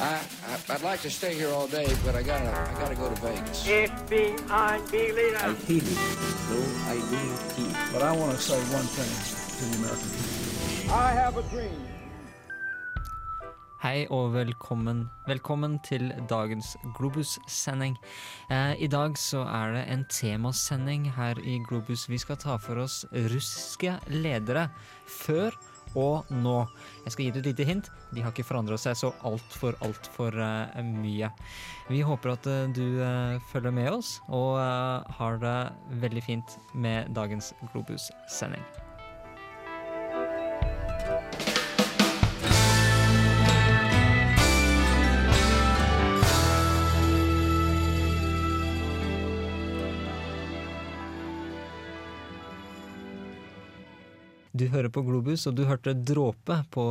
I, I, I'd like to stay here all day, but I gotta, I gotta go to Vegas. FBI leader. I hate it, though I do it. But I want to say one thing to the American people. I have a dream. Hei og velkommen, velkommen til dagens Globus-sending. Eh, I dag så er det en temasending her i Globus. Vi skal ta for oss russiske ledere før og nå. Jeg skal gi deg et lite hint. De har ikke forandra seg så altfor, altfor uh, mye. Vi håper at uh, du uh, følger med oss og har det veldig fint med dagens Globus-sending. Du hører på Globus, og du hørte Dråpe på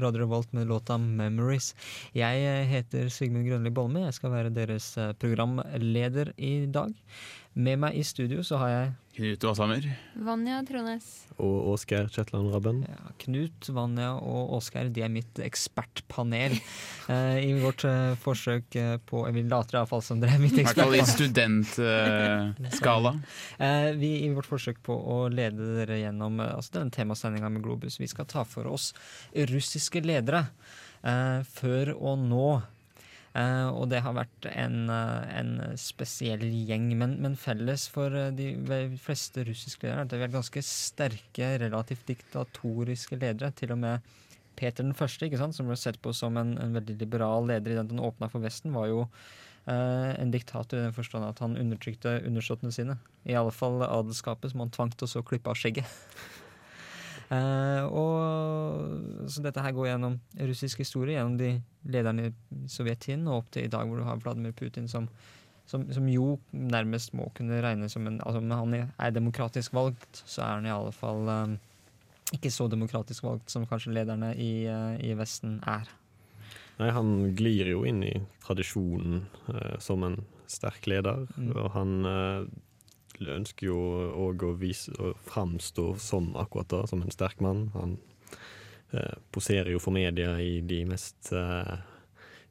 Radio Revolt med låta 'Memories'. Jeg eh, heter Sigmund Grønli Bolme. Jeg skal være deres eh, programleder i dag. Med meg i studio så har jeg Knut Åshammer. Vanja Trones. Og Åsgeir Kjetland Rabben. ja, Knut, Vanja og Oskar. De er mitt ekspertpanel eh, i vårt eh, forsøk eh, på Vi later iallfall som dere er mitt I hvert fall i ekspertpanel. studentskala. Eh, vi I vårt forsøk på å lede dere gjennom eh, altså denne temasendinga med Globus, vi skal ta for oss russiske ledere eh, før og nå. Eh, og det har vært en, eh, en spesiell gjeng, men, men felles for eh, de fleste russiske ledere er at de er ganske sterke, relativt diktatoriske ledere. Til og med Peter den første, som ble sett på som en, en veldig liberal leder i den han åpna for Vesten, var jo Uh, en diktator i den forstand at han undertrykte undersåttene sine. I alle fall adelskapet, som han tvang til å klippe av skjegget. Eh, og, så dette her går gjennom russisk historie, gjennom de lederne i Sovjetin og opp til i dag, hvor du har Vladimir Putin som, som, som jo nærmest må kunne regnes som en altså Om han er demokratisk valgt, så er han i alle fall eh, ikke så demokratisk valgt som kanskje lederne i, eh, i Vesten er. Nei, han glir jo inn i tradisjonen eh, som en sterk leder, Mm. og han eh, ønsker jo òg å vise og framstå som akkurat da, som en sterk mann. Han eh, poserer jo for media i de mest eh,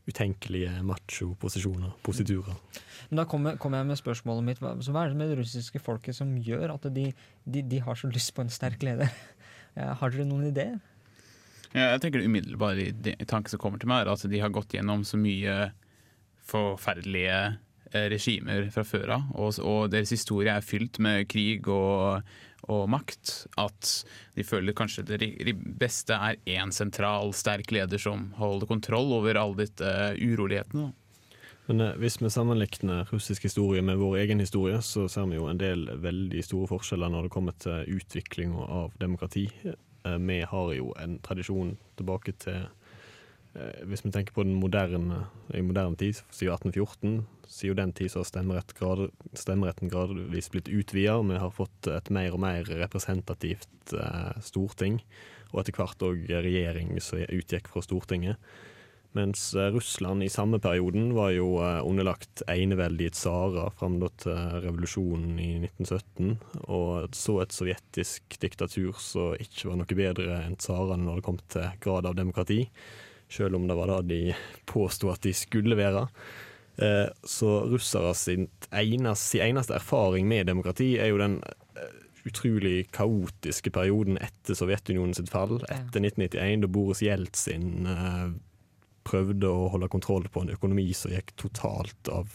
utenkelige macho-posisjoner, positurer. Men da kommer, kom jeg med spørsmålet mitt. Hva, så hva er det med det russiske folket som gjør at de, de, de har så lyst på en sterk leder? Har dere noen ideer? Ja, jeg tenker det umiddelbare i tanken som kommer til meg, er at de har gått gjennom så mye forferdelige regimer fra før av, og, og deres historie er fylt med krig og, og makt, at de føler kanskje det beste er én sentral, sterk leder som holder kontroll over alle disse eh, urolighetene. Men eh, hvis vi sammenlikner russisk historie med vår egen historie, så ser vi jo en del veldig store forskjeller når det kommer til utvikling av demokrati. Eh, Vi har jo en tradisjon tilbake til eh, Hvis vi tenker på den moderne, i moderne tid, siden 1814, siden den tid så har stemmerett grad, stemmeretten gradvis blitt utvida. Vi har fått et mer og mer representativt eh, storting, og etter hvert òg regjering som utgikk fra Stortinget. Mens eh, Russland i samme perioden var jo eh, underlagt eneveldige tsarer fram til revolusjonen i 1917, og så et sovjetisk diktatur som ikke var noe bedre enn tsarene når det kom til grad av demokrati, selv om det var det de påsto at de skulle være. Eh, Så russere sin eneste, sin eneste erfaring med demokrati er jo den eh, utrolig kaotiske perioden etter Sovjetunionen sitt fall, etter 1991, da Boris Jeltsin eh, prøvde å holde kontroll på en økonomi som gikk totalt av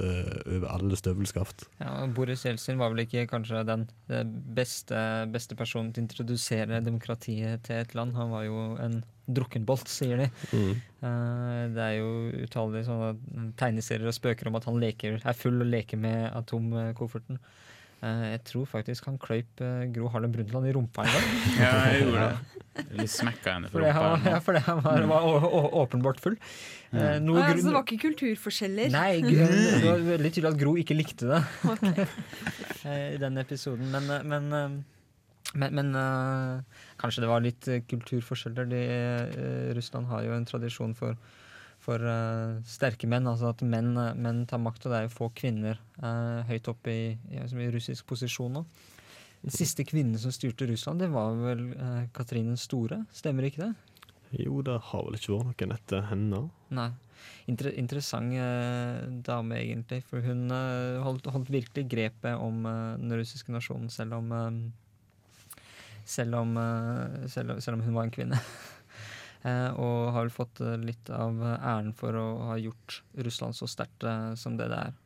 over alle støvelskaft. Ja, Boris Jeltsin var vel ikke kanskje den eh, beste, beste personen til å introdusere demokratiet til et land. Han var jo en drukkenbolt, sier de. Mm. Eh, det er jo utallige sånne tegneserier og spøker om at han leker, er full og leker med atomkofferten. Eh, jeg tror faktisk han kløyp eh, Gro Harlem Brundtland i rumpa en gang. Ja, jeg gjorde det. Eller smekka henne for rumpa. han, ja, fordi han var, var åpenbart full. Eh, noe ah, ja, Gro- så det var ikke kulturforskjeller? Nei, Gro- det var veldig tydelig at Gro ikke likte det okay. i den episoden. Men, men, men, men kanskje det var litt kulturforskjeller. De, Russland har jo en tradisjon for, for uh, sterke menn. Altså at menn, eh, menn tar makt, og det er jo få kvinner uh, høyt oppe i, i, i russisk posisjon nå. Den siste kvinnen som styrte Russland, det var vel uh, Katrine den store, stemmer ikke det? Jo, det har vel ikke vært noen etter henne. Nei. Inter interessant dame, egentlig. For hun holdt, holdt virkelig grepet om den russiske nasjonen, selv om selv, om, selv, selv om hun var en kvinne. Eh, og har vel fått eh, litt av æren for å ha gjort Russland så sterkt eh, som det det er.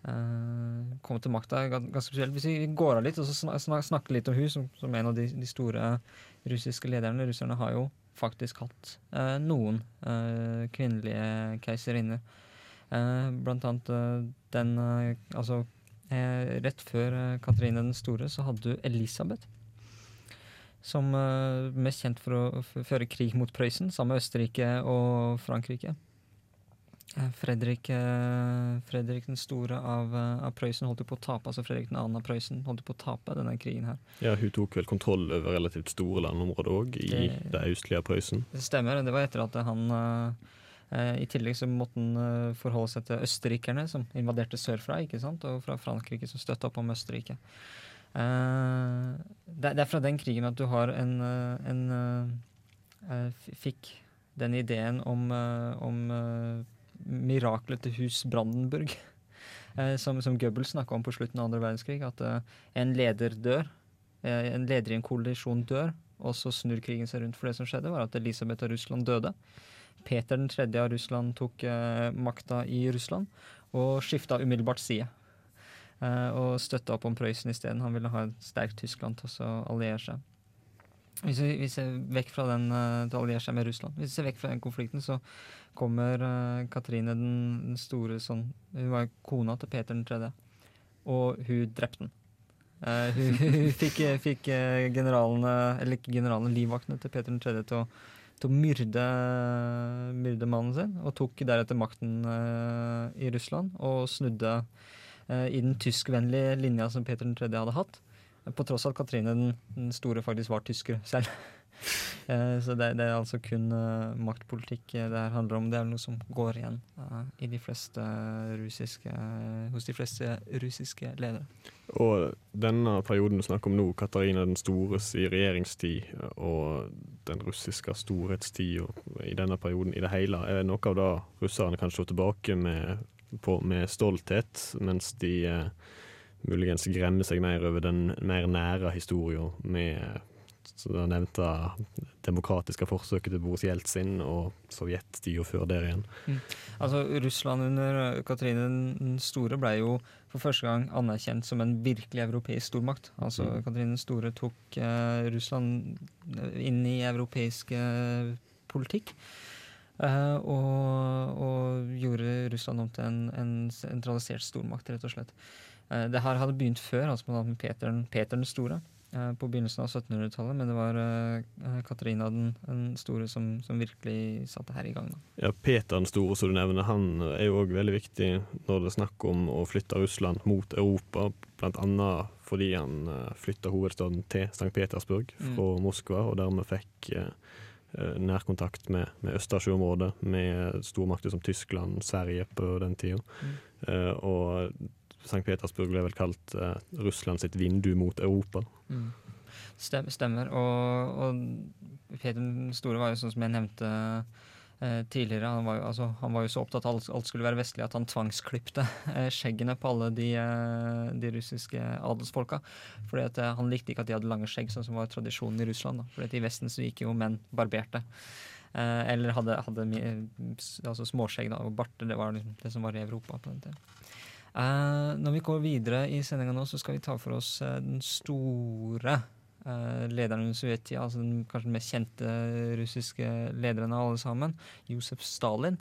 Uh, komme til makta ganske spesielt. Hvis vi går av litt og så snak, snak, snakker litt om hun som, som en av de, de store russiske lederne. Russerne har jo faktisk hatt eh, noen eh, kvinnelige keiserinner. Eh, blant annet eh, den eh, Altså, eh, rett før eh, Katarina den store så hadde du Elisabeth. Som eh, mest kjent for å føre krig mot Prøysen, sammen med Østerrike og Frankrike. Eh, Fredrik, eh, Fredrik den store av, av Prøysen holdt på å tape, altså Fredrik den annen av Prøysen holdt på å tape denne krigen her. Ja, Hun tok vel kontroll over relativt store landområder òg, i Det- det østlige Prøysen. Det stemmer. Det var etter at han eh, I tillegg så måtte han forholde seg til østerrikerne, som invaderte sørfra, ikke sant? og fra Frankrike, som støtta opp om Østerrike. Eh, det, er fra den krigen at du har en, eh, en eh, Fikk den ideen om, om miraklet til hus Brandenburg. som, som Goebbels snakka om på slutten av andre verdenskrig. At en leder dør. en leder i en koalisjon dør, og så snur krigen seg rundt. For det som skjedde, var at Elisabeth av Russland døde. Peter den tredje av Russland tok makta i Russland, og skifta umiddelbart side. Eh, og støtta opp om Prøysen isteden. Han ville ha et sterkt Tyskland til å alliere seg. Hvis vi, vi ser vekk fra den eh, til å alliere seg med Russland, hvis vi ser vekk fra den konflikten, så kommer uh, Katrine den, store sånn Hun var kona til Peter den tredje, og hun drepte den. Uh, hun, hun fikk, fikk generalene, eller ikke generalene, livvaktene til Peter den tredje til å, til å myrde, myrde mannen sin, og tok deretter makten uh, i Russland, og snudde i den tyskvennlige linja som Peter 3. hadde hatt. På tross av at Katrine den, store faktisk var tysker selv. Eh, Så det, det er altså kun eh, maktpolitikk eh, det her handler om. Det er noe som går igjen eh, de fleste russiske, hos de fleste russiske ledere. Og denne perioden du snakker om nå, Katarina den stores i regjeringstid, og den russiske storhetstid i denne perioden i det hele, er noe av det russerne kan se tilbake med, på, med stolthet, mens de eh, muligens gremmer seg mer over den mer nære historien med så det nevnte demokratiske forsøket til Boris Jeltsin og sovjettida før der igjen. Altså, Russland under eh, Katrine den store ble jo for første gang anerkjent som en virkelig europeisk stormakt. Altså, Mm. Katrine den store tok eh, Russland inn i europeisk eh, politikk. Eh, og, og gjorde Russland om til en, en sentralisert stormakt, rett og slett. Eh, det her hadde begynt før, altså med Peter, den- Peter den store. eh, På begynnelsen av 1700-tallet, men det var Katarina den, den store som, som virkelig satte her i gang. Da. Ja, Peter den store, som du nevner, han er jo òg veldig viktig når det er snakk om å flytte Russland mot Europa, blant annet fordi han flytta hovedstaden til St. Petersburg Mm. fra Moskva, og dermed fikk eh, eh, nærkontakt med, med Østersjøområdet, med stormakter som Tyskland, Sverige på den tida. Mm. Uh, og St. Petersburg ble vel kalt uh, Russland sitt vindu mot Europa. Mm. Stemmer. Og, og Peter den store var jo sånn som jeg nevnte tidligere. Han var, jo, altså, han var jo så opptatt av at alt, skulle være vestlig at han tvangsklipte eh, skjeggene på alle de, eh, de russiske adelsfolka. Fordi at eh, Han likte ikke at de hadde lange skjegg, sånn som var tradisjonen i Russland. Da. Fordi at I Vesten så gikk jo menn barberte. Eh, eller hadde, hadde altså småskjegg da, og barter. Det var liksom det som var i Europa på den tida. Eh, når vi går videre i sendinga nå, så skal vi ta for oss eh, den store eh, lederen under Sovjetia, altså den kanskje den mest kjente russiske lederen av alle sammen, Josef Stalin.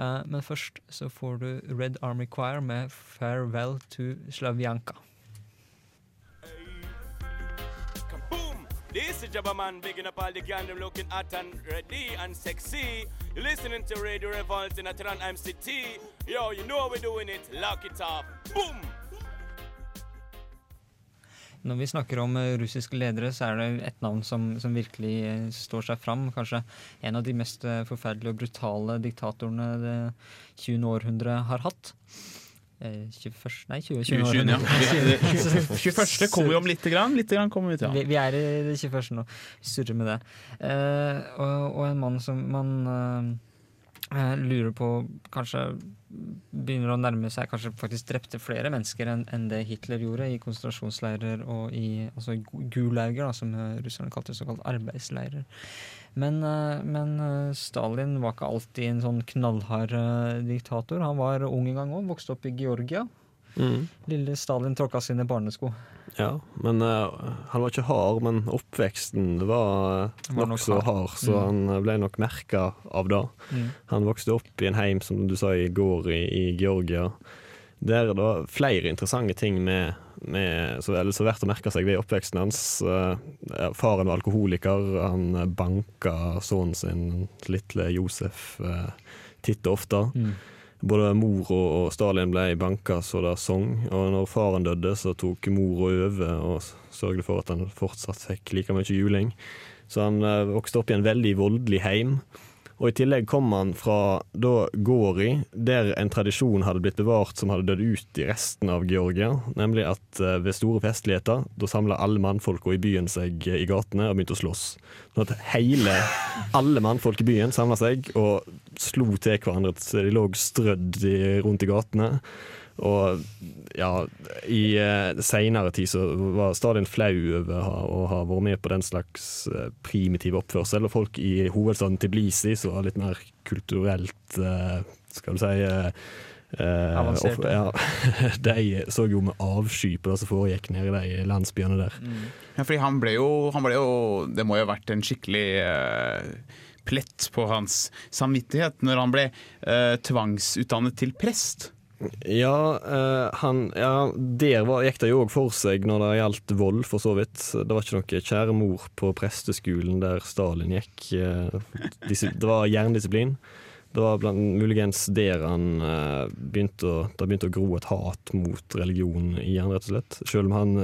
Eh, men først så får du Red Army Choir med 'Farewell to Slavjanka'. This is Jabba Man bigging up all the gang them looking hot and ready and sexy. You're listening to Radio Revolt in Atlanta MCT. Yo, you know how we're doing it. Lock it up. Boom! Når vi snakker om eh, russiske ledere, så er det et navn som, som virkelig eh, står seg fram. Kanskje en av de mest eh, forferdelige og brutale diktatorene det 20. århundre har hatt. Eh, 21. Nei, 20. 20. 20, ja. århundre. 21. kommer vi om lite grann. Litt grann kommer vi til. Vi, vi er i det 21. nå. Surrer med det. Eh, og, og en mann som man eh, lurer på Kanskje begynner å nærme seg Kanskje faktisk drepte flere mennesker enn en det Hitler gjorde i konsentrasjonsleirer og i altså gulauger, da, som russerne kalte såkalt arbeidsleirer. Men, eh, men eh, Stalin var ikke alltid en sånn knallhard eh, diktator. Han var ung en gang òg, vokste opp i Georgia. Mm. Lille Stalin tråkka sine barnesko. Ja, men uh, han var ikke hard, men oppveksten var Var nok nokså hard. hard, så Mm. han eh, ble nok merka av det. Mm. Han vokste opp i en heim, som du sa, i går i, i Georgia. Der er det flere interessante ting med, med så, er verdt å merke seg ved oppveksten hans. Uh, faren var alkoholiker, han banka sønnen sin, lille Josef, uh, titt og ofte. Mm. Både mor og, Stalin ble banka så det sang, og når faren døde, så tok mor over og sørget for at han fortsatt fikk like mye juling. Så han eh, vokste opp i en veldig voldelig heim. Og i tillegg kom han fra da Gori, der en tradisjon hadde blitt bevart som hadde dødd ut i resten av Georgia. Nemlig at eh, ved store festligheter, da samla alle mannfolka i byen seg eh, i gatene og begynte å slåss. Sånn at hele, alle mannfolk i byen samla seg og slo til hverandre de lå strødd rundt i gatene. Og ja, i eh, seinere tid så var Stalin flau over å ha, vært med på den slags eh, primitiv oppførsel. Og folk i hovedstaden Tiblisi, som var litt mer kulturelt eh, Skal du si eh, eh, Avansert, ja, De så jo med avsky på det som foregikk nede i de landsbyene der. Ja, fordi han ble, jo, han ble jo Det må jo ha vært en skikkelig eh, plett på hans samvittighet når han ble eh, tvangsutdannet til prest. Ja, uh, han, ja der var, gikk det jo òg for seg når det gjaldt vold, for så vidt. Det var ikke noe kjære mor på presteskolen der Stalin gikk. Eh, det var jerndisiplin. Det var blant, muligens der han uh, begynte å, det begynte å gro et hat mot religion i han, rett og slett. Selv om han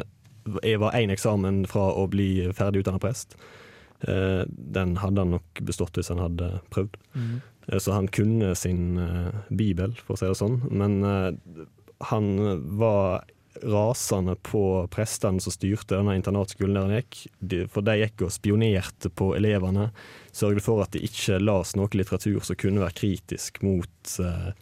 var én eksamen fra å bli ferdig utdannet prest. Uh, den hadde han nok bestått hvis han hadde prøvd. Mm. Så han kunne sin eh, bibel, for å si det sånn. Men eh, han var rasende på prestene som styrte denne internatskolen der han gikk. De, for de gikk og spionerte på elevene. Sørget for at de ikke las noe litteratur som kunne være kritisk mot, eh,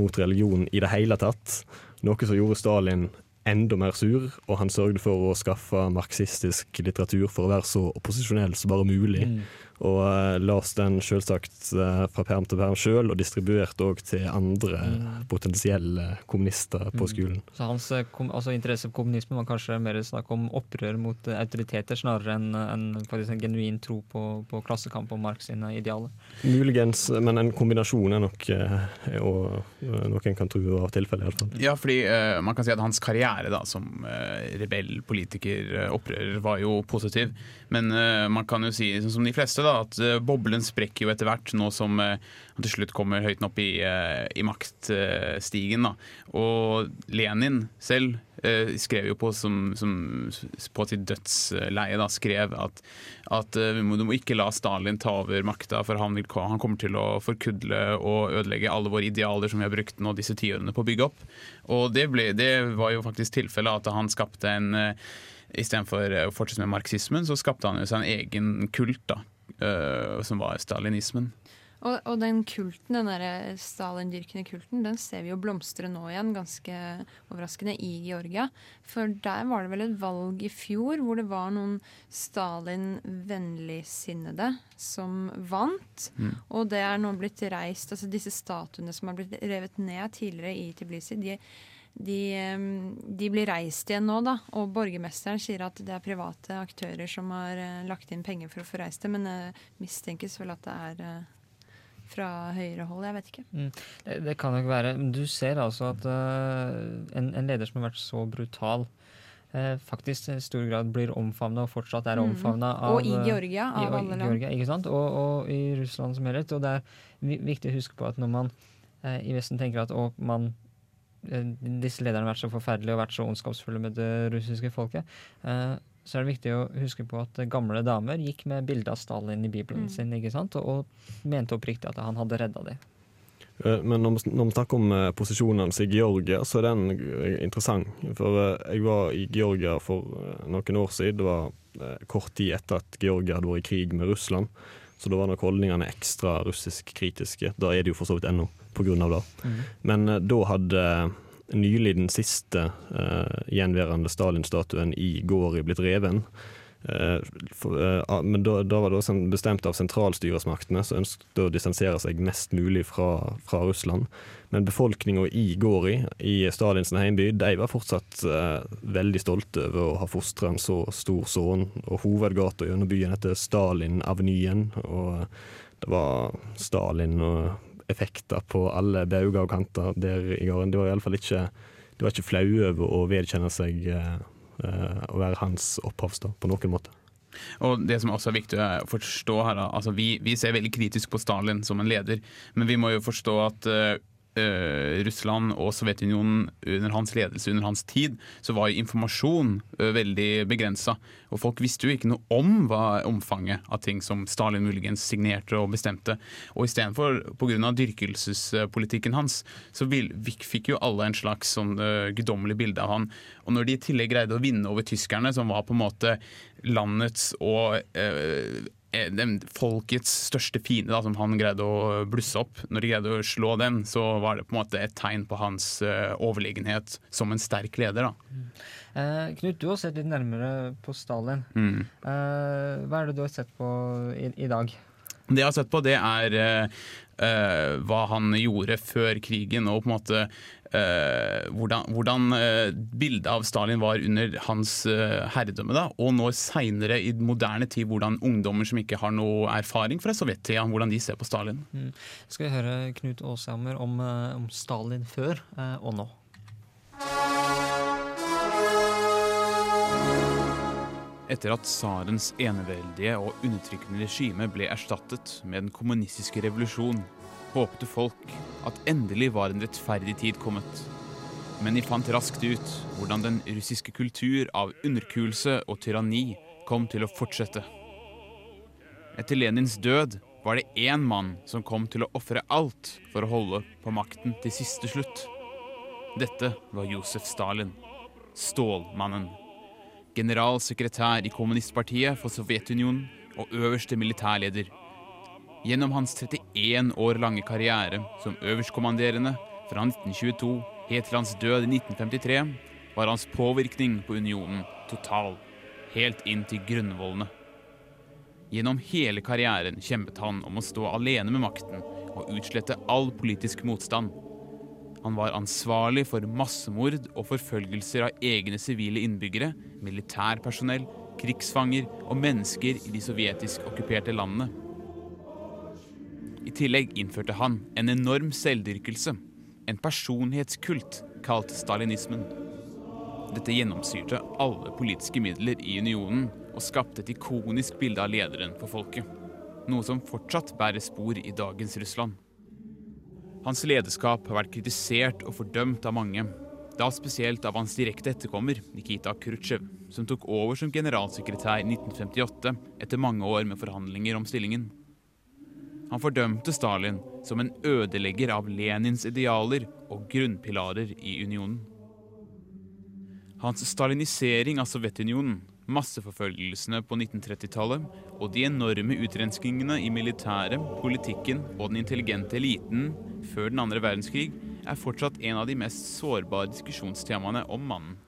mot religion i det hele tatt. Noe som gjorde Stalin enda mer sur, og han sørget for å skaffe marxistisk litteratur for å være så opposisjonell som bare mulig. Mm. Og uh, las den selvsagt eh, fra perm til perm sjøl, og distribuerte òg til andre Mm. potensielle kommunister på Mm. skolen. Så hans eh, kom, altså interesse for kommunisme var kanskje mer snakk om opprør mot eh, autoriteter, snarere enn en, faktisk en genuin tro på, på klassekamp og Marx sine idealer. Muligens, men en kombinasjon er nok eh, og, eh, noe en kan tro var tilfellet, iallfall. Ja, fordi eh, man kan si at hans karriere da, som eh, rebell, politiker, eh, opprører var jo positiv. Men eh, man kan jo si, som de fleste, da, at eh, boblen sprekker jo etter hvert, nå som eh, han til slutt kommer høyt opp i, eh, i maktstigen. da. Og Lenin selv skrev jo på, som, som, på sitt dødsleie da, skrev at, at må, du må ikke la Stalin ta over makta, for han, vil, han kommer til å forkudle og ødelegge alle våre idealer som vi har brukt nå disse tiårene på å bygge opp. Og det, ble, det var jo faktisk tilfellet at han skapte en Istedenfor å fortsette med marxismen, så skapte han jo seg en egen kult, da, eh, som var stalinismen. Og, og den kulten, den der Stalin-dyrkende kulten, den ser vi jo blomstre nå igjen, ganske overraskende, i Georgia. For der var det vel et valg i fjor hvor det var noen Stalin-vennligsinnede som vant. Mm. Og det er nå blitt reist Altså disse statuene som har blitt revet ned tidligere i Tbilisi, de de, eh, de blir reist igjen nå, da. Og borgermesteren sier at det er private aktører som har eh, lagt inn penger for å få reist det, men det mistenkes vel at det er eh, fra høyere hold. Jeg vet ikke. Mm. Det, det kan ikke være. Du ser altså at eh, en, en leder som har vært så brutal, eh, faktisk i stor grad blir omfavna og fortsatt er Mhm. omfavna av Og i Georgia, Georgia, i, og, alle land. Georgia, ikke sant? Og, og i Russland som helhet. Og det er viktig å huske på at når man eh, i Vesten tenker at man, eh, disse lederne har vært så forferdelige og vært så ondskapsfulle med det russiske folket, eh, så er det viktig å huske på at gamle damer gikk med bilde av Stalin i bibelen Mm. sin ikke sant? Og, og mente oppriktig at han hadde redda dem. Eh, Men når vi, snakker om eh, posisjonen hans i Georgia, så er den eh, interessant. For eh, jeg var i Georgia for eh, noen år siden. Det var eh, kort tid etter at Georgia hadde vært i krig med Russland. Så da var nok holdningene ekstra russisk-kritiske. Da er det jo for så vidt ennå, av det. Mm. Men eh, da hadde nylig den siste eh, gjenværende Stalin-statuen i Gori blitt reven. Eh, eh, men da, da var det også bestemt av sentralstyresmaktene, som ønsket å distansere seg mest mulig fra, fra Russland. Men befolkninga i Gori, i Stalins heimby, de var fortsatt eh, veldig stolte over å ha fostra en så stor sønn. Og hovedgata gjennom byen heter Stalin-avenyen, og det var Stalin og effekter på alle bauger og kanter der i gården. Det var iallfall ikke de ikke flaue over å vedkjenne seg eh, eh, å være hans opphavsstad på noen måte. Og det som også er viktig å forstå her, altså vi, vi ser veldig kritisk på Stalin som en leder, men vi må jo forstå at eh, eh, Russland og Sovjetunionen under hans ledelse, under hans tid, så var jo informasjon eh, veldig begrensa. Og folk visste jo ikke noe om hva omfanget av ting som Stalin muligens signerte og bestemte. Og istedenfor, pga. dyrkelsespolitikken hans, så vil, fikk jo alle en slags sånn uh, guddommelig bilde av han. Og når de i tillegg greide å vinne over tyskerne, som var på en måte landets og eh, eh, folkets største fiende, da, som han greide å blusse opp. Når de greide å slå den, så var det på en måte et tegn på hans uh, overlegenhet som en sterk leder. Da. Eh, Knut, du har sett litt nærmere på Stalin. Mm. Eh, hva er det du har sett på i, i dag? Det jeg har sett på, det er eh, hva han gjorde før krigen, og på en måte uh, hvordan, hvordan uh, bildet av Stalin var under hans herredømme. Da, og nå seinere i moderne tid, hvordan ungdommer som ikke har noe erfaring fra sovjettida, hvordan de ser på Stalin. Mm. Skal vi høre Knut Aashammer om, om Stalin før og nå. Etter at tsarens eneveldige og undertrykkende regime ble erstattet med den kommunistiske revolusjon, håpte folk at endelig var en rettferdig tid kommet. Men de fant raskt ut hvordan den russiske kultur av underkuelse og tyranni kom til å fortsette. Etter Lenins død var det én mann som kom til å ofre alt for å holde på makten til siste slutt. Dette var Josef Stalin, Stålmannen generalsekretær i kommunistpartiet for Sovjetunionen og øverste militærleder. Gjennom hans 31 år lange karriere som øverstkommanderende fra 1922 helt til hans død i 1953 var hans påvirkning på unionen total, helt inn til grunnvollene. Gjennom hele karrieren kjempet han om å stå alene med makten og utslette all politisk motstand. Han var ansvarlig for massemord og forfølgelser av egne sivile innbyggere, militærpersonell, krigsfanger og mennesker i de sovjetisk okkuperte landene. I tillegg innførte han en enorm selvdyrkelse, en personlighetskult kalt stalinismen. Dette gjennomsyrte alle politiske midler i unionen og skapte et ikonisk bilde av lederen for folket. Noe som fortsatt bærer spor i dagens Russland. Hans lederskap har vært kritisert og fordømt av mange, da spesielt av hans direkte etterkommer, Nikita Khrusjtsjov, som tok over som generalsekretær i 1958 etter mange år med forhandlinger om stillingen. Han fordømte Stalin som en ødelegger av Lenins idealer og grunnpilarer i unionen. Hans stalinisering av Sovjetunionen, masseforfølgelsene på 1930-tallet og de enorme utrenskningene i militæret, politikken og den intelligente eliten før den andre verdenskrig er fortsatt en av de mest sårbare diskusjonstemaene om mannen.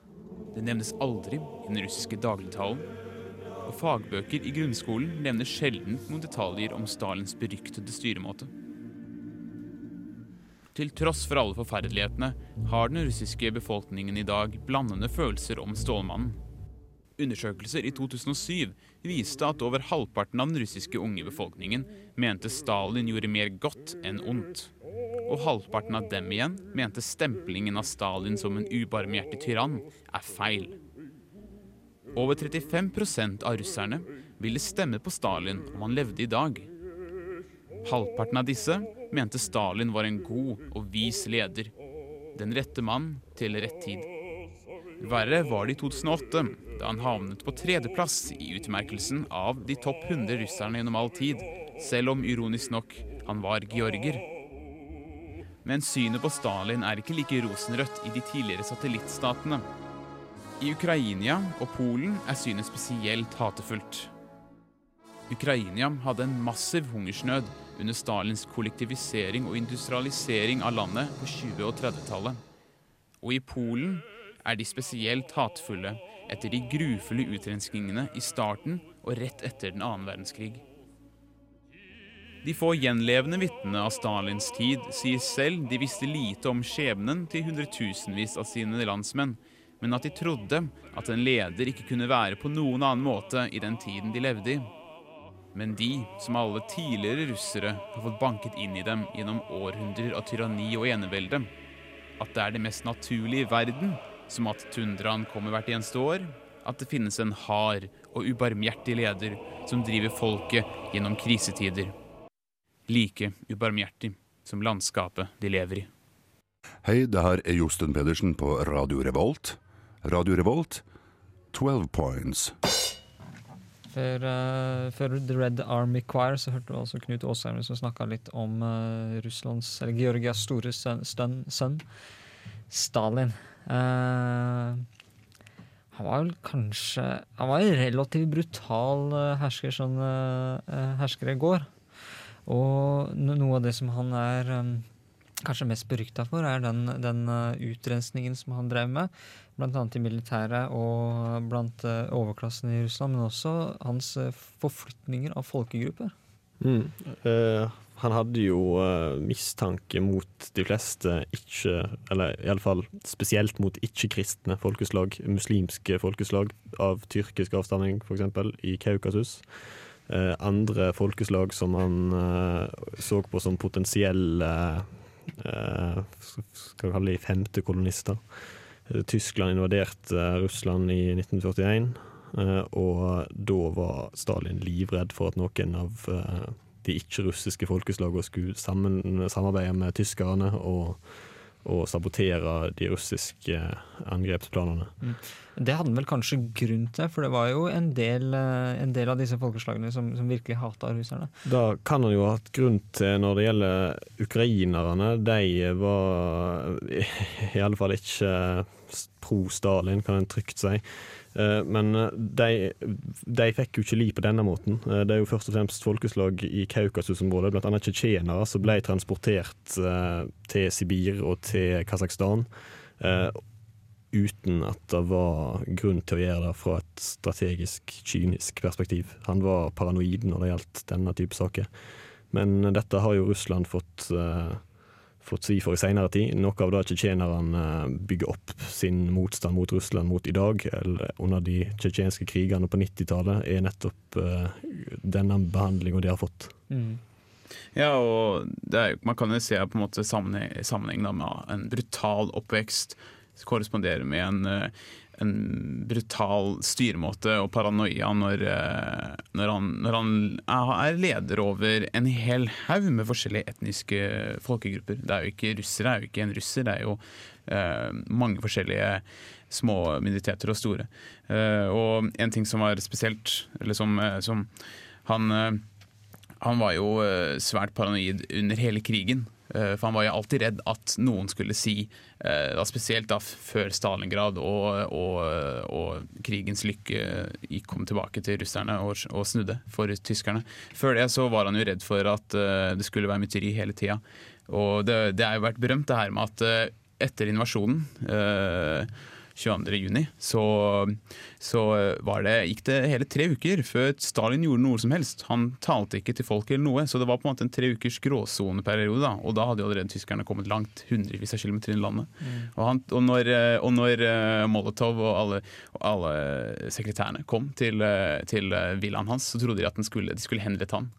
Det nevnes aldri i den russiske dagligtalen, og fagbøker i grunnskolen nevner sjelden noen detaljer om Stalins beryktede styremåte. Til tross for alle forferdelighetene har den russiske befolkningen i dag blandende følelser om Stålmannen. Undersøkelser i 2007 viste at over halvparten av den russiske unge befolkningen mente Stalin gjorde mer godt enn ondt. Og halvparten av dem igjen mente stemplingen av Stalin som en ubarmhjertig tyrann er feil. Over 35% av russerne ville stemme på Stalin om han levde i dag. Halvparten av disse mente Stalin var en god og vis leder. Den rette mann til rett tid. Verre var det i 2008, da han havnet på tredjeplass i utmerkelsen av de topp 100 russerne gjennom all tid, selv om ironisk nok han var georger. Men synet på Stalin er ikke like rosenrødt i de tidligere satellittstatene. I Ukraina og Polen er synet spesielt hatefullt. Ukraina hadde en massiv hungersnød under Stalins kollektivisering og industrialisering av landet på 20- og 30-tallet. Og i Polen er de spesielt hatefulle etter de grufulle utrenskningene i starten og rett etter den annen verdenskrig. De få gjenlevende vitnene av Stalins tid sier selv de visste lite om skjebnen til hundretusenvis av sine landsmenn, men at de trodde at en leder ikke kunne være på noen annen måte i den tiden de levde i. Men de, som alle tidligere russere, har fått banket inn i dem gjennom århundrer av tyranni og enevelde. At det er det mest naturlige i verden, som at tundraen kommer hvert eneste år. At det finnes en hard og ubarmhjertig leder som driver folket gjennom krisetider. Like ubarmhjertig som landskapet de lever i. Hei, det her er Josten Pedersen på Radio Revolt. Radio Revolt, 12 points. Før, uh, før The Red Army Choir så hørte du altså Knut Aasheim som snakka litt om uh, Russlands, eller Georgias store sønn, Stalin. Eh, han var vel kanskje Han var en relativt brutal eh, hersker, sånn uh, hersker i går. Og noe av det som han er eh, kanskje mest berykta for, er den, den eh, utrensningen som han drev med. Blant annet i militæret og blant eh, overklassen i Russland, men også hans eh, forflytninger av folkegrupper. Mm. Eh, han hadde jo uh, mistanke mot de fleste ikke Eller iallfall spesielt mot ikke-kristne folkeslag, muslimske folkeslag av tyrkisk avstamning, f.eks., i Kaukasus. Uh, andre folkeslag som han uh, så på som potensielle Skal vi kalle de femte kolonister. Tyskland invaderte Russland i 1941, eh, og da var Stalin livredd for at noen av de ikke-russiske folkeslagene skulle sammen, samarbeide med tyskerne og, og sabotere de russiske angrepsplanene. Det hadde vel kanskje grunn til, for det var jo en del, eh, en del av disse folkeslagene som, som virkelig hata russerne. Da kan han jo ha hatt grunn til når det gjelder ukrainerne. De var i alle fall ikke pro-Stalin, kan en trygt si. Eh, Men de, de fikk jo ikke li på denne måten. Eh, Det er jo først og fremst folkeslag i Kaukasus-området, bl.a. tsjetsjenere, som ble transportert eh, til Sibir og til Kasakhstan. eh, Uten at det var grunn til å gjøre det fra et strategisk, kynisk perspektiv. Han var paranoid når det gjaldt denne type saker. Men dette har jo Russland fått eh, fått svi for i senere tid. Noe av det tsjetsjenerne bygger opp sin motstand mot Russland mot i dag, eller under de tsjetsjenske krigene på 90-tallet, er nettopp eh, denne behandlinga de har fått. Ja, og det er, man kan jo se på en måte sammenheng, sammenheng da med en brutal oppvekst korresponderer med en, eh, en brutal styremåte og paranoia når, eh, når, han, når han er leder over en hel haug med forskjellige etniske folkegrupper. Det er jo ikke russere, er jo ikke en russer, det er jo eh, mange forskjellige små minoriteter og store. Eh, og en ting som var spesielt, eller som, eh, som han eh, han var jo svært paranoid under hele krigen. Eh, For han var jo alltid redd at noen skulle si, eh, da spesielt da før Stalingrad og, og, og krigens lykke kom tilbake til russerne og, og snudde for tyskerne. Før det så var han jo redd for at eh, det skulle være mytteri hele tida. Og det, det er jo vært berømt det her med at eh, etter invasjonen eh, 22. juni, så, så var det, gikk det hele tre uker før Stalin gjorde noe som helst. Han talte ikke til folk eller noe, så det var på en måte en tre ukers gråsoneperiode. da, Og da hadde jo allerede tyskerne kommet langt, hundrevis av kilometer inn i landet. Og, han, og når, eh, og når eh, Molotov og alle, og alle sekretærene kom til, eh, til eh, villaen hans, så trodde de at skulle, de skulle henrette han.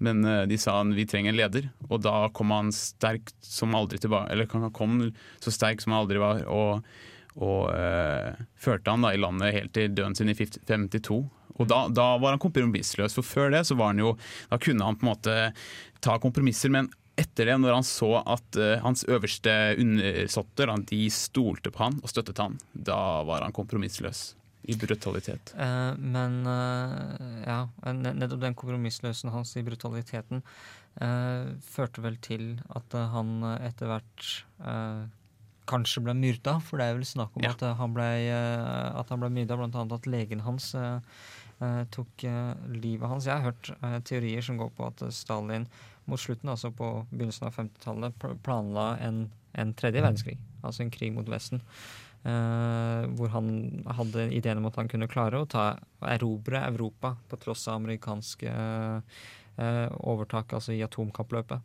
Men eh, de sa han, vi trenger en leder, og da kom han sterk som aldri tilbake, eller han kom så sterk som han aldri var, og, og eh, førte han da i landet helt til døden sin i 50 52. Og da, da var han kompromissløs, for før det så var han jo Da kunne han på en måte ta kompromisser, men etter det, når han så at eh, hans øverste undersåtter de stolte på han og støttet han, da var han kompromissløs i brutalitet. Uh, men uh, ja, ne- nettopp den kompromissløsen hans i brutaliteten uh, førte vel til at han etter hvert kanskje ble myrda, for det er vel snakk om Ja. at, eh, han ble, eh, at han ble myrda, annet at legen hans eh, tok livet hans. Jeg har hørt teorier som går på at Stalin mot slutten, altså på begynnelsen av 50-tallet, planla en, en tredje verdenskrig. Altså en krig mot Vesten. Uh, hvor han hadde ideen om at han kunne klare å ta, erobre Europa på tross av amerikanske uh, overtak, altså i atomkappløpet.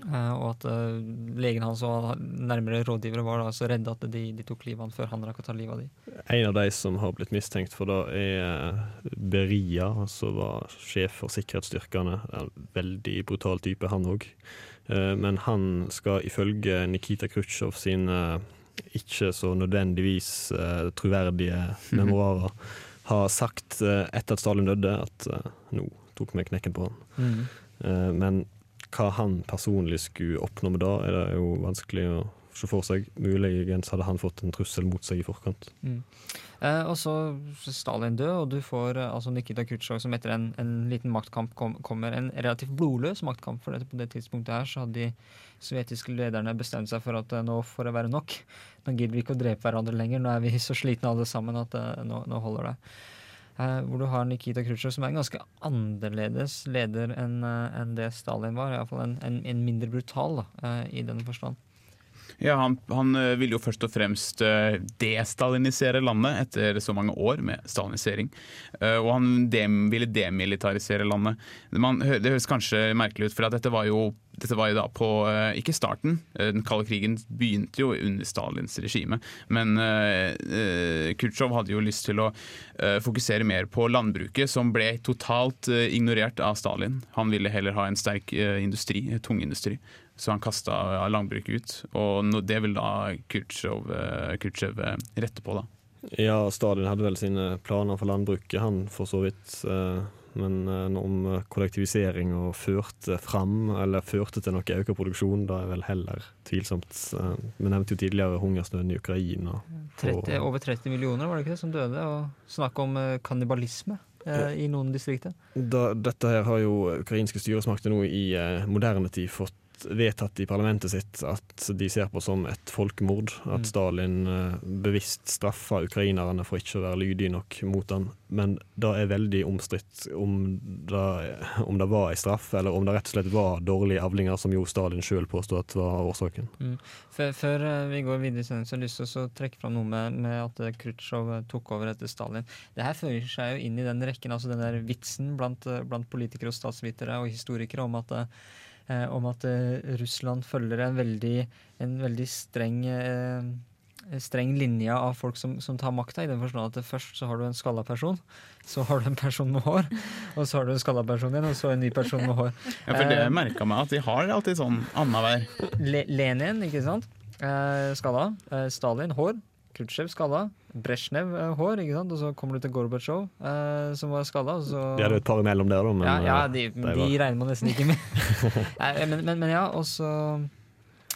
Eh, og at eh, legen hans og nærmere rådgivere var da så redde at de, de tok livet av han før han rakk å ta livet av de. En av de som har blitt mistenkt for det, er eh, Beria, som var sjef for sikkerhetsstyrkene. En veldig brutal type, han òg. Men han skal ifølge Nikita Khrusjtsjov sine ikke så nødvendigvis troverdige memoarer ha sagt etter at Stalin døde, at nå tok vi knekken på han. Mm. Eh, men hva han personlig skulle oppnå med det, er det jo vanskelig å se for seg. Muligens hadde han fått en trussel mot seg i forkant. Mm. Eh, og så Stalin død, og du får eh, altså Nikita Khrusjtsjov som etter en, en liten maktkamp kom, kommer en relativt blodløs maktkamp. For dette, på det tidspunktet her så hadde de sovjetiske lederne bestemt seg for at eh, nå får det være nok. Nå gidder vi ikke å drepe hverandre lenger, nå er vi så slitne alle sammen at eh, nå, nå holder det. Eh, hvor du har Nikita Khrusjtsjov som er en ganske annerledes leder enn en det Stalin var. Iallfall en, en, en mindre brutal, da, eh, i den forstand. Ja, han, han eh, ville jo først og fremst eh, destalinisere landet etter så mange år med stalinisering. Eh, Og han dem, ville demilitarisere landet. Man, det høres kanskje merkelig ut, for dette var jo dette var jo da på eh, Ikke starten. eh, Den kalde krigen begynte jo under Stalins regime. Men uh, Khrusjtsjov hadde jo lyst til å uh, fokusere mer på landbruket, som ble totalt uh, ignorert av Stalin. Han ville heller ha en sterk eh, industri, eh, tungindustri. Så han kasta landbruket ut. Og det vil da Khrusjtsjov eh, eh, rette på, da. Ja, Stalin hadde vel sine planer for landbruket, han for så vidt. eh, Men eh, om kollektivisering og førte fram, eller førte til noe økt produksjon, da er vel heller tvilsomt. Eh, Vi nevnte jo tidligere hungersnøden i Ukraina. 30, over 30 millioner var det ikke det, som døde, og snakk om eh, kannibalisme eh, i noen distrikter. Da, dette her har jo ukrainske styresmakter nå i eh, moderne tid fått vedtatt i parlamentet sitt at de ser på som et folkemord. At Mm. Stalin eh, bevisst straffa ukrainerne for ikke å være lydige nok mot han. Men det er veldig omstridt om, det- om det var en straff, eller om det rett og slett var dårlige avlinger, som jo Stalin sjøl påstod at var årsaken. Mm. Før, før eh, vi går videre, så har jeg lyst til å trekke fram noe med, med at eh, Khrusjtsjov eh, tok over etter Stalin. Det her fører seg jo inn i den rekken, altså den der vitsen blant, eh, blant politikere og statsvitere og historikere om at, eh, om at eh, Russland følger en veldig, en veldig streng eh, streng linje av folk som, som tar makta, i den forstand at først så har du en skalla person, så har du en person med hår, og så har du en skalla person igjen, og så en ny person med hår. Ja, for det Eh, merka meg at de har alltid sånn annenhver. Le Lenin, ikke sant? Eh, skalla. Stalin, hår. Khrusjtsjov, skalla. Brezjnev, eh, hår. ikke sant? Og så kommer du til Gorbatsjov, eh, som var skalla. Så... De hadde et par imellom der, da, men ja, ja, eh, de, de de var- regner man nesten ikke med. Nei, men, men, men ja, og så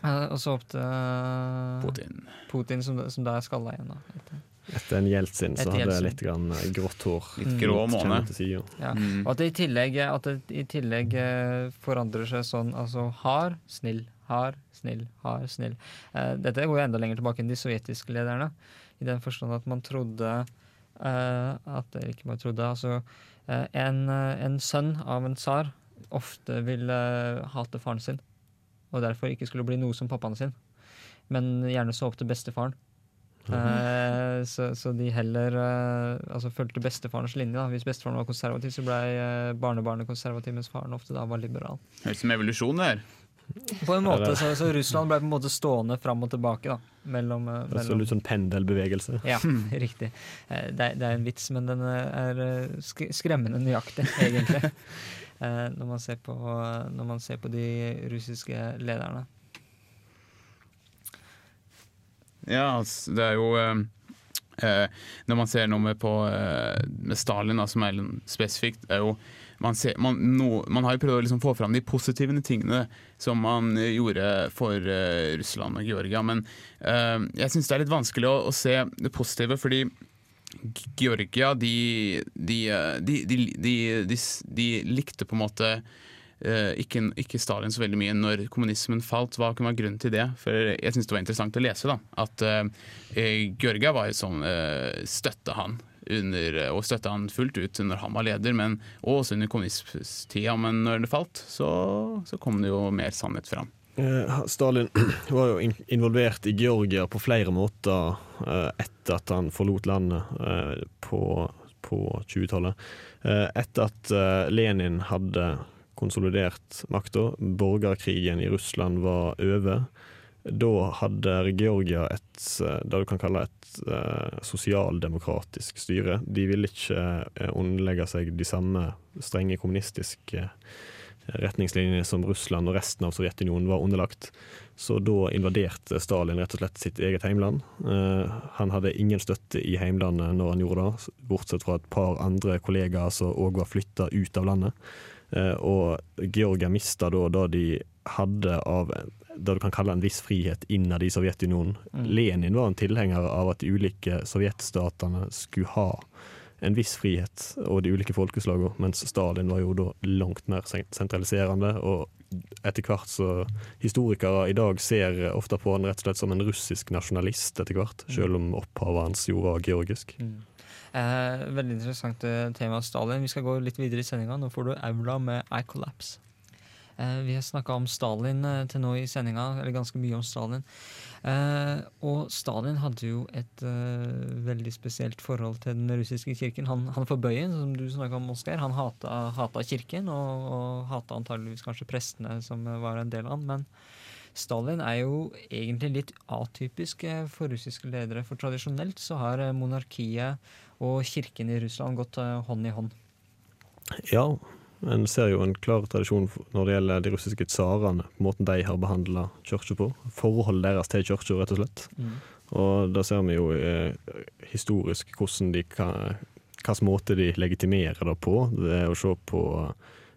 eh, og så opp til eh, Putin. Putin, som, som da er skalla igjen. da. etter. Etter en Jeltsin så hadde jeg litt grann eh, grått hår. Litt grå Litt måne. Ja. Mm. Og at det i tillegg, at det i tillegg eh, forandrer seg sånn altså hard, snill, hard, snill, hard, snill. Eh, dette går jo enda lenger tilbake enn de sovjetiske lederne. I den forstand at man trodde eh, at Eller ikke bare trodde, altså eh, en, eh, en sønn av en tsar ofte ville eh, hate faren sin. Og derfor ikke skulle bli noe som pappaen sin. Men gjerne så opp til bestefaren. Eh, så, så de heller altså fulgte bestefarens linje. Da. Hvis bestefaren var konservativ, så ble eh, barnebarnet konservativ, mens faren ofte da var liberal. Høres ut som evolusjon, det her. På en måte, så, så Russland ble på en måte stående fram og tilbake. da mellom, mellom. Det så litt sånn pendelbevegelse. Ja, riktig. Eh, Det er, det er en vits, men den eh, er eh, skremmende nøyaktig, egentlig. Eh, når, man ser på, når man ser på de russiske lederne. Ja, altså, det er jo eh, eh, Når man ser noe med, på, eh, med Stalin, da, som er spesifikt, er jo man, ser, man, no, man har jo prøvd å liksom få fram de positive tingene som man eh, gjorde for uh, Russland og Georgia, men uh, jeg syns det er litt vanskelig å, å se det positive, fordi Georgia, de, de, de, de, likte på en måte ikke, ikke Stalin så veldig mye når kommunismen falt. Hva kunne være grunnen til det? For Jeg syns det var interessant å lese da, at uh, Georgia var jo sånn, uh, støtte han under, og støtta han fullt ut når han var leder, men også under kommunisttida. Men når det falt, så, så kom det jo mer sannhet fram. Eh, Stalin var jo involvert i Georgia på flere måter eh, etter at han forlot landet eh, på, på 20-tallet. Eh, Etter at eh, Lenin hadde konsolidert makta, borgerkrigen i Russland var over, da hadde Georgia et eh, det du kan kalle et eh, sosialdemokratisk styre. De ville ikke eh, underlegge seg de samme strenge kommunistiske retningslinjene som Russland og resten av Sovjetunionen var underlagt. Så da invaderte Stalin rett og slett sitt eget heimland. Eh, han hadde ingen støtte i heimlandet når han gjorde det, bortsett fra et par andre kollegaer som òg var flytta ut av landet. Eh, og Georgia mista da det de hadde av det du kan kalle en viss frihet innad i Sovjetunionen. Mm. Lenin var en tilhenger av at de ulike sovjetstatene skulle ha en viss frihet, og de ulike folkeslagene, mens Stalin var jo da langt mer sentraliserende. Og etter hvert så Historikere i dag ser ofte på han rett og slett som en russisk nasjonalist etter hvert, selv om opphavet hans jo var georgisk. Eh, veldig interessant eh, tema, Stalin. Vi skal gå litt videre i sendinga. Nå får du Aula med I Collapse. Eh, vi har snakka om Stalin eh, til nå i sendinga, eller ganske mye om Stalin. Eh, og Stalin hadde jo et veldig spesielt forhold til den russiske kirken. Han, han forbøyen, som du snakka om, Oskar, han hata, hata kirken, og, og hata antageligvis kanskje prestene som var en del av han. men Stalin er jo egentlig litt atypisk for russiske ledere. For tradisjonelt så har monarkiet og kirken i Russland gått hånd i hånd. Ja, en ser jo en klar tradisjon når det gjelder de russiske tsarene, måten de har behandla kirka på. Forholdet deres til kirka, rett og slett. Og da ser vi jo eh, historisk hvordan de kan hvilken måte de legitimerer det på. Det er å se på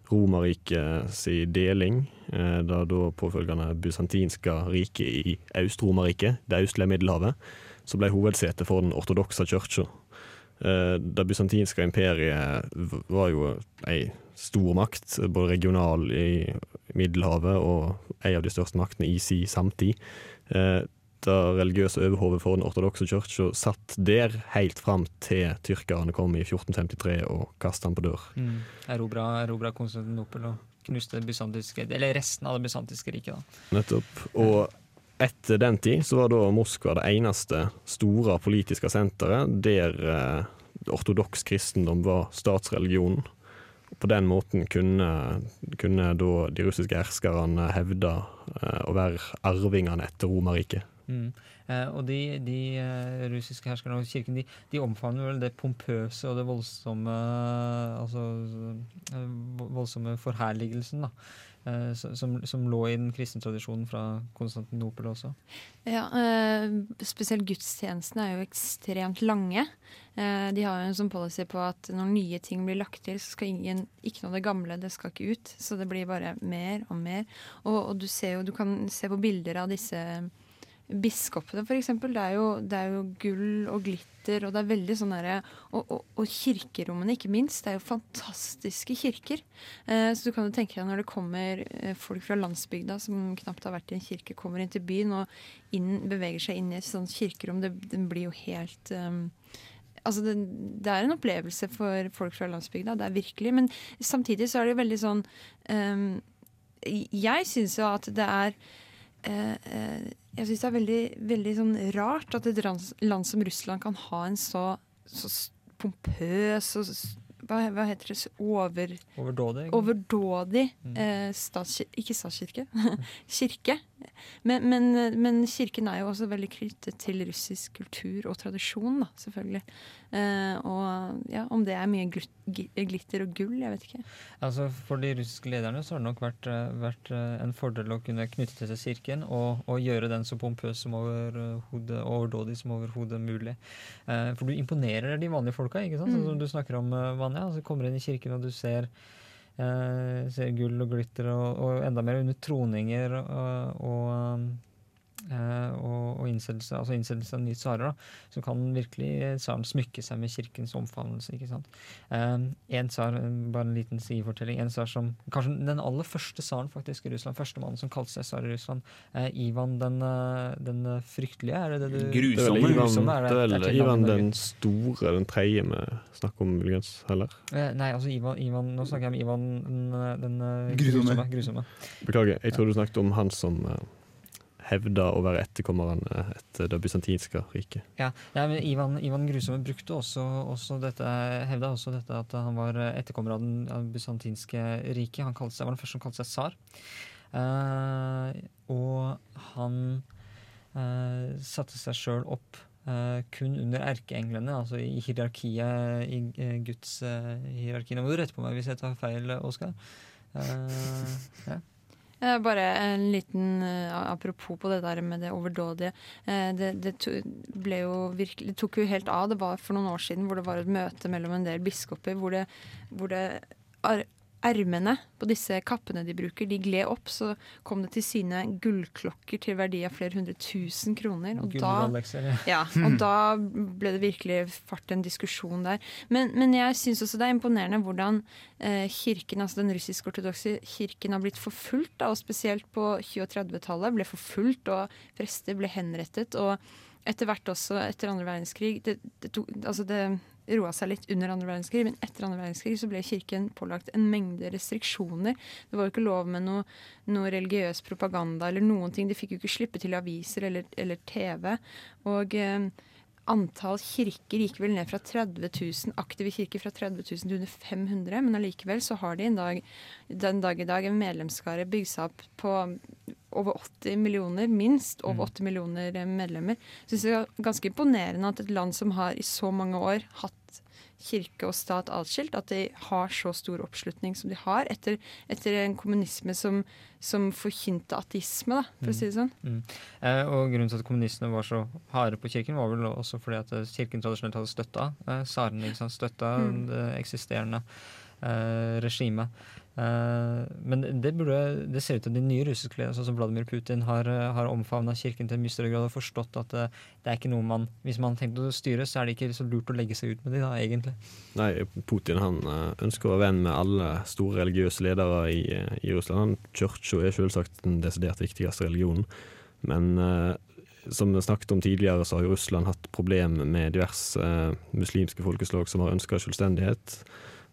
Romerrikets deling, eh, da da påfølgende bysantinske riket i Øst-Romerriket, det østlige Middelhavet, så ble hovedsetet for den ortodokse kirka. Eh, Det bysantinske imperiet var jo ei stor makt, både regional i Middelhavet og en av de største maktene i si samtid. Da Det religiøse overhodet for den ortodokse kirka satt der helt fram til tyrkerne kom i 1453 og kastet ham på dør. Mm. Erobra, erobra Konstantinopel og knuste eller resten av det bysantiske riket. da. Nettopp. Og etter den tid så var da Moskva det eneste store politiske senteret der eh, ortodoks kristendom var statsreligionen. På den måten kunne, kunne de russiske herskerne hevde eh, å være arvingene etter Romerriket. Mm. Eh, og de, de eh, russiske herskerne og kirken de, de omfavner vel det pompøse og det voldsomme Altså eh, voldsomme forherligelsen, da. Eh, som, som- lå i den kristne tradisjonen fra Konstantinopel også. Ja, eh, spesielt gudstjenestene er jo ekstremt lange. Eh, de har jo en sånn policy på at når nye ting blir lagt til, så skal ingen, ikke noe av det gamle det skal ikke ut. Så det blir bare mer og mer. Og, og du jo, du kan se på bilder av disse biskopene, eksempel. Det det er jo gull og glitter, og det er veldig sånn derre og, og, og kirkerommene, ikke minst. Det er jo fantastiske kirker. Eh, så du kan jo tenke deg når det kommer eh, folk fra landsbygda som knapt har vært i en kirke, kommer inn til byen og inn, beveger seg inn i et sånt kirkerom. Det, det blir jo helt um, Altså det, det er en opplevelse for folk fra landsbygda, det er virkelig. Men samtidig så er det jo veldig sånn um, Jeg syns jo at det er Jeg syns det er veldig, veldig sånn rart at et land, som Russland kan ha en så, så pompøs og hva, hva heter det? Over, Overdådig. overdådig eh, statskir Ikke statskirke, kirke. Men, men, men kirken er jo også veldig knyttet til russisk kultur og tradisjon, da, selvfølgelig. Eh, og ja, om det er mye glitter og gull, jeg vet ikke. Altså For de russiske lederne så har det nok vært, eh, vært eh, en fordel å kunne knytte til seg kirken og, og gjøre den så pompøs som overhodet overdådig som overhodet mulig. Eh, for du imponerer de vanlige folka, ikke sant? Sånn som du snakker om, eh, Vanja. Altså, kommer inn i kirken og du ser, ser gull og glitter og, og enda mer under troninger og, og, eh, og, og innsettelse, altså innsettelse av nye tsarer, da, så kan virkelig tsaren smykke seg med kirkens omfavnelse. ikke sant? Eh, en tsar, bare en liten sidefortelling, en tsar som Kanskje den aller første tsaren faktisk i Russland, første mannen som kalte seg tsar i Russland, eh, Ivan den, eh, den fryktelige, er det det du Det er vel Grusomme. Ivan, Grusomme, er det det- er det er Ivan den store, den tredje vi snakker om, muligens, heller. Eh, Nei, altså Ivan, Ivan Nå snakker jeg om Ivan den, den eh, Grusomme. grusomme. Beklager, jeg trodde du snakket om han som hevda å være etterkommeren eh, etter det bysantinske riket. Ja, ja men Ivan, Ivan grusomme brukte også, også dette, hevda også dette at han var etterkommer av det bysantinske riket. Han seg, var den første som kalte seg tsar. Uh, og han uh, satte seg sjøl opp Uh, kun under erkeenglene, altså i hierarkiet, i uh, Guds uh, hierarki. Nå må du rette på meg hvis jeg tar feil, Oskar. Uh, ja. Eh, Bare en liten eh, apropos på det der med det overdådige. Eh, Det, det, ble jo virkelig, det tok jo helt av. Det var for noen år siden hvor det var et møte mellom en del biskoper hvor det, hvor det Ermene på disse kappene de bruker, de gled opp. Så kom det til syne gullklokker til verdi av flere hundre tusen kroner. Og da, ja. og da ble det virkelig fart en diskusjon der. Men, men jeg syns også det er imponerende hvordan eh, kirken, altså den russisk-ortodokse kirken har blitt forfulgt, da, og spesielt på 20- og 30-tallet ble forfulgt, og prester ble henrettet. og etter hvert også etter andre verdenskrig det, det, tok, altså det roa seg litt under andre verdenskrig, men etter andre verdenskrig så ble kirken pålagt en mengde restriksjoner. Det var jo ikke lov med noe, noe religiøs propaganda eller noen ting. De fikk jo ikke slippe til aviser eller, eller TV. Og eh, antall kirker gikk vel ned fra 30 000, aktive kirker fra 30 000 til under 500, men allikevel så har de dag, den dag i dag en medlemskare bygd seg opp på over 80 millioner, minst over 80 millioner eh, medlemmer. Så det er ganske imponerende at et land som har i så mange år hatt kirke og stat atskilt, at de har så stor oppslutning som de har, etter, etter en kommunisme som, som forkynte ateisme, da, for å si det sånn. Mm. Eh, og grunnen til at kommunistene var så harde på kirken, var vel også fordi at eh, kirken tradisjonelt hadde støtta eh, tsaren? Støtta Mm. det eksisterende eh, regimet. Eh, men det, burde, det ser ut til at de nye russiske sånn som Vladimir Putin, har, eh, har omfavna kirken til en mye større grad og forstått at eh, det er ikke noe man Hvis man har tenkt å styre, så er det ikke så lurt å legge seg ut med de da, egentlig. Nei, Putin han ønsker å være venn med alle store religiøse ledere i, i Russland. Kirka er selvsagt den desidert viktigste religionen. Men som vi snakket om tidligere, så har Russland hatt problemer med diverse muslimske folkeslag som har ønska selvstendighet.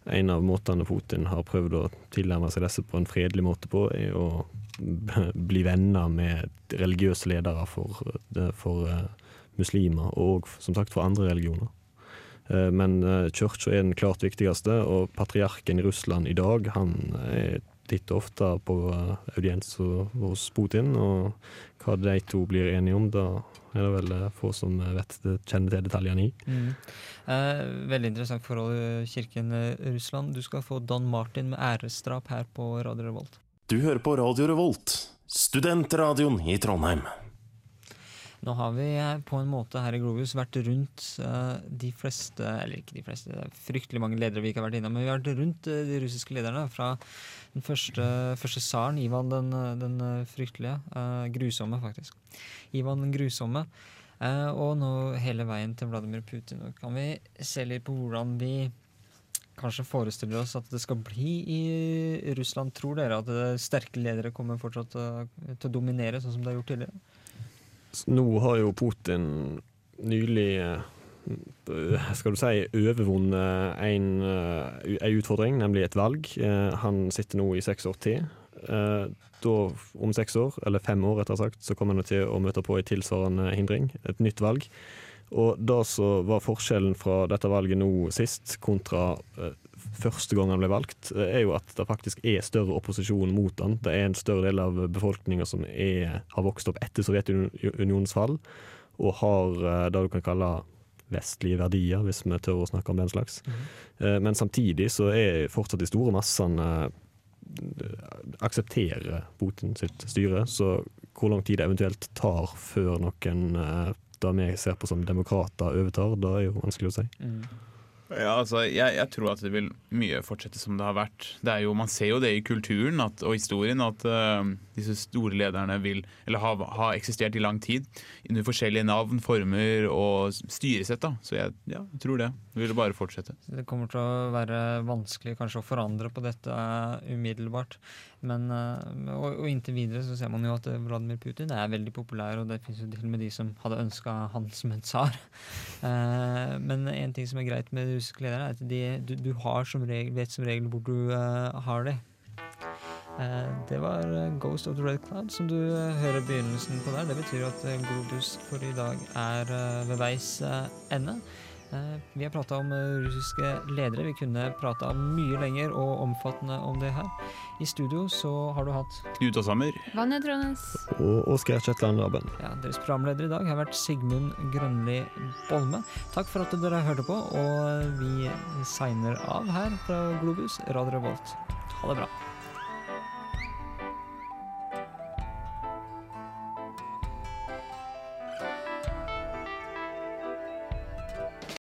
En av måtene Putin har prøvd å tilnærme seg disse på en fredelig måte på, er å bli venner med religiøse ledere for, eh, for eh, muslimer, og som sagt for andre religioner. Eh, Men kirka er den klart viktigste, og patriarken i Russland i dag han er titt og ofte på eh, audiens hos Putin. Og hva de to blir enige om, da er det vel eh, få som vet det, kjenner til detaljene i. Mm. Eh, veldig interessant forhold i kirken-Russland. Du skal få Don Martin med æresdrap her på Radio Revolt. Du hører på Radio Revolt, studentradioen i Trondheim. Nå har vi eh, på en måte her i Globus vært rundt eh, de fleste, eller ikke de fleste, det er fryktelig mange ledere vi ikke har vært innom, men vi har vært rundt eh, de russiske lederne. Fra den første, første tsaren, Ivan den, den fryktelige, grusomme faktisk. Ivan den grusomme. og nå hele veien til Vladimir Putin. Nå kan vi se litt på hvordan vi kanskje forestiller oss at det skal bli i Russland. Tror dere at sterke ledere kommer fortsatt til å dominere, sånn som det har gjort tidligere? Nå har jo Putin nylig eh, skal du si, overvunnet en, eh, en utfordring, nemlig et valg. Eh, Han sitter nå i seks år til. Eh, Da, om seks år, eller fem år rettere sagt, så kommer han til å møte på en tilsvarende hindring, et nytt valg. Og det som var forskjellen fra dette valget nå sist, kontra første gang han ble valgt, eh, er jo at det faktisk er større opposisjon mot han. Det er en større del av befolkninga som er, har vokst opp etter Sovjetunionens fall, og har eh, det du kan kalle vestlige verdier, hvis vi tør å snakke om den slags. Mm. Men samtidig så er fortsatt de store massene aksepterer Putin sitt styre, så hvor lang tid det eventuelt tar før noen det vi ser på som demokrater overtar, det er jo vanskelig å si. Mm. Ja, altså, jeg, jeg tror at det vil mye fortsette som det har vært. Det jo, man ser jo det i kulturen at, og historien at uh, disse store lederne vil, eller har, ha eksistert i lang tid under forskjellige navn, former og styresett. da. Så jeg, ja, tror det. Det vil bare fortsette. Det kommer til å være vanskelig kanskje å forandre på dette uh, umiddelbart. Men, uh, og, og, inntil videre så ser man jo at Vladimir Putin er veldig populær, og det finnes jo til og med de som hadde ønska han som en tsar. men en ting som er greit med russiske ledere, er at de, du, du som regel, vet som regel hvor du har dem. Uh, det var Ghost of the Red Cloud, som du uh, hører begynnelsen på der. Det betyr at uh, Globus for i dag er ved veis ende. Vi har prata om russiske ledere. Vi kunne prata mye lenger og omfattende om det her. I studio så har du hatt Knut Ashammer. Vanja Trondheim. Og Oskar Kjetland Raben. Ja, deres programleder i dag har vært Sigmund Grønli Bolme. Takk for at dere hørte på, og vi signer av her fra Globus Radio Revolt. Ha det bra.